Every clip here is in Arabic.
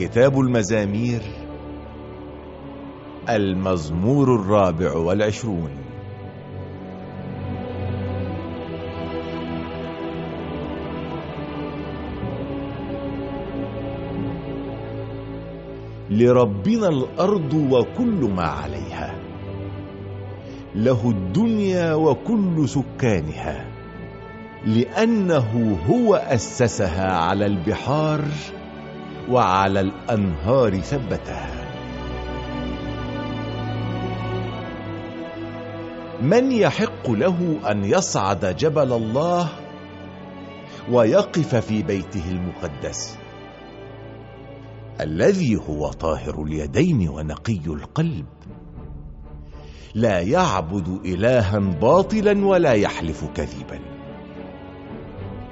كتاب المزامير المزمور الرابع والعشرون. لربنا الأرض وكل ما عليها له الدنيا وكل سكانها لأنه هو أسسها على البحار وعلى الأنهار ثبتها. من يحق له أن يصعد جبل الله ويقف في بيته المقدس؟ الذي هو طاهر اليدين ونقي القلب. لا يعبد إلها باطلا ولا يحلف كذبا.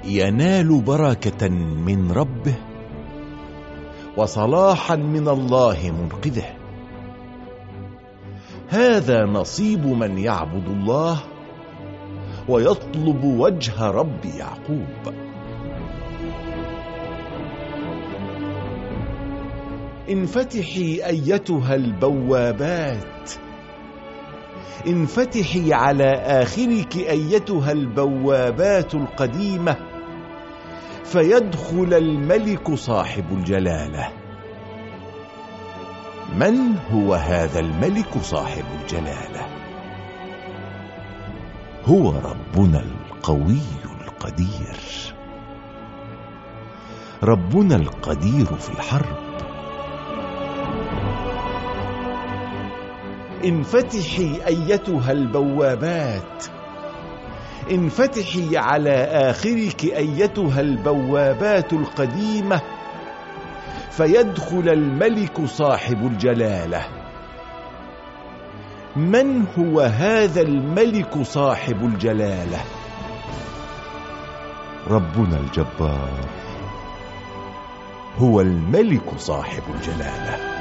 ينال بركة من ربه وصلاحا من الله منقذه. هذا نصيب من يعبد الله ويطلب وجه رب يعقوب. انفتحي أيتها البوابات. انفتحي على آخرك أيتها البوابات القديمة. فيدخل الملك صاحب الجلالة. من هو هذا الملك صاحب الجلالة؟ هو ربنا القوي القدير. ربنا القدير في الحرب. انفتحي أيتها البوابات. انفتحي على آخرك أيتها البوابات القديمة. فيدخل الملك صاحب الجلالة. من هو هذا الملك صاحب الجلالة؟ ربنا الجبار. هو الملك صاحب الجلالة.